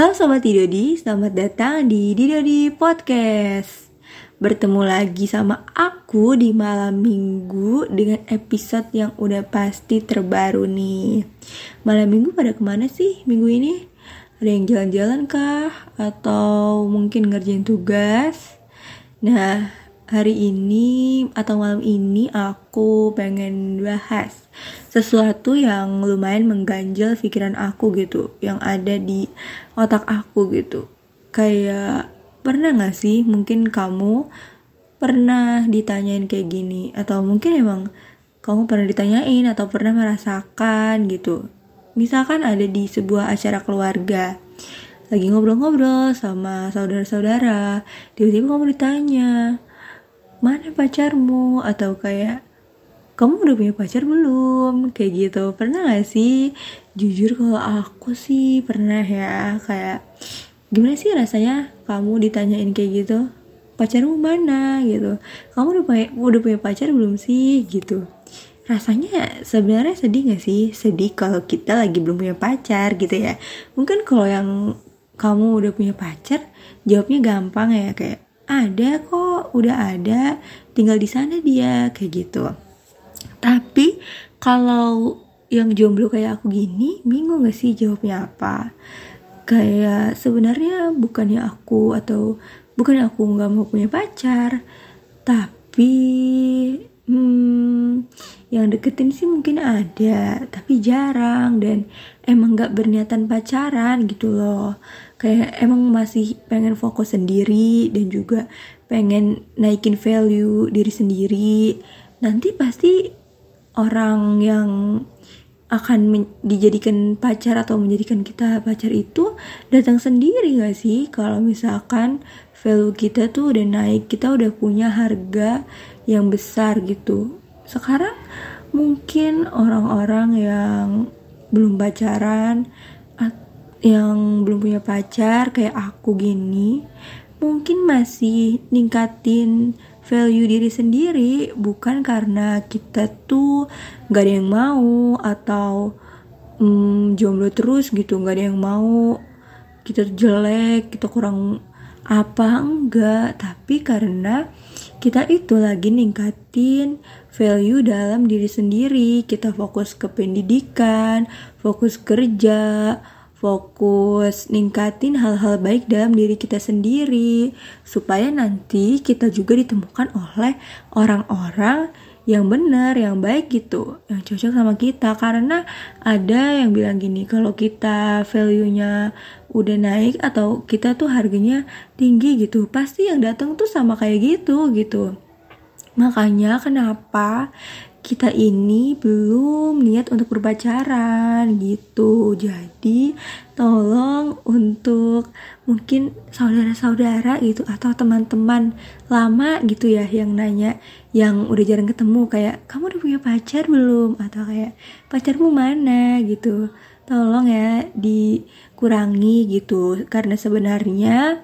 Halo Sobat Didodi, selamat datang di Didodi Podcast Bertemu lagi sama aku di malam minggu dengan episode yang udah pasti terbaru nih Malam minggu pada ke mana sih minggu ini? Ada yang jalan-jalan kah? Atau mungkin ngerjain tugas? Nah, hari ini atau malam ini aku pengen bahas sesuatu yang lumayan mengganjal pikiran aku gitu yang ada di otak aku gitu. Kayak pernah gak sih mungkin kamu pernah ditanyain kayak gini? Atau mungkin emang kamu pernah ditanyain atau pernah merasakan gitu? Misalkan ada di sebuah acara keluarga lagi ngobrol-ngobrol sama saudara-saudara tiba-tiba kamu ditanya mana pacarmu? Atau kayak kamu udah punya pacar belum? Kayak gitu. Pernah gak sih? Jujur kalau aku sih pernah ya. Kayak gimana sih rasanya kamu ditanyain kayak gitu? Pacarmu mana? Gitu. Kamu udah punya udah punya pacar belum sih? Gitu. Rasanya sebenarnya sedih gak sih? Sedih kalau kita lagi belum punya pacar gitu ya. Mungkin kalau yang kamu udah punya pacar jawabnya gampang ya kayak ada kok udah ada tinggal di sana dia kayak gitu tapi kalau yang jomblo kayak aku gini, bingung gak sih jawabnya apa? Kayak sebenarnya bukannya aku atau bukannya aku nggak mau punya pacar, tapi yang deketin sih mungkin ada, tapi jarang dan emang nggak berniatan pacaran gitu loh. Kayak emang masih pengen fokus sendiri dan juga pengen naikin value diri sendiri. Nanti pasti orang yang akan dijadikan pacar atau menjadikan kita pacar itu datang sendiri gak sih kalau misalkan value kita tuh udah naik kita udah punya harga yang besar gitu sekarang mungkin orang-orang yang belum pacaran yang belum punya pacar kayak aku gini mungkin masih ningkatin value diri sendiri bukan karena kita tuh gak ada yang mau atau hmm, jomblo terus gitu gak ada yang mau kita jelek kita kurang apa enggak? Tapi karena kita itu lagi ningkatin value dalam diri sendiri. Kita fokus ke pendidikan fokus kerja fokus ningkatin hal-hal baik dalam diri kita sendiri. Supaya nanti kita juga ditemukan oleh orang-orang yang benar, yang baik gitu, yang cocok sama kita karena ada yang bilang gini kalau kita value-nya udah naik atau kita tuh harganya tinggi gitu, pasti yang datang tuh sama kayak gitu gitu. Makanya kenapa kita ini belum niat untuk berpacaran gitu. Jadi tolong untuk mungkin saudara-saudara gitu atau teman-teman lama gitu ya yang nanya yang udah jarang ketemu kayak kamu udah punya pacar belum atau kayak pacarmu mana gitu. Tolong ya dikurangi gitu karena sebenarnya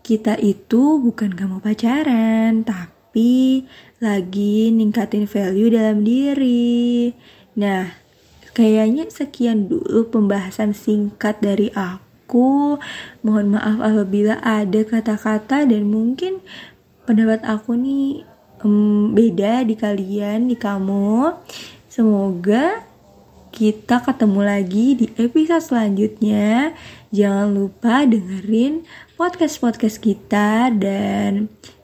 kita itu bukan gak mau pacaran tapi lagi ningkatin value dalam diri. Nah, kayaknya sekian dulu pembahasan singkat dari aku. Mohon maaf apabila ada kata-kata dan mungkin pendapat aku nih um, beda di kalian, di kamu. Semoga kita ketemu lagi di episode selanjutnya. Jangan lupa dengerin podcast-podcast kita dan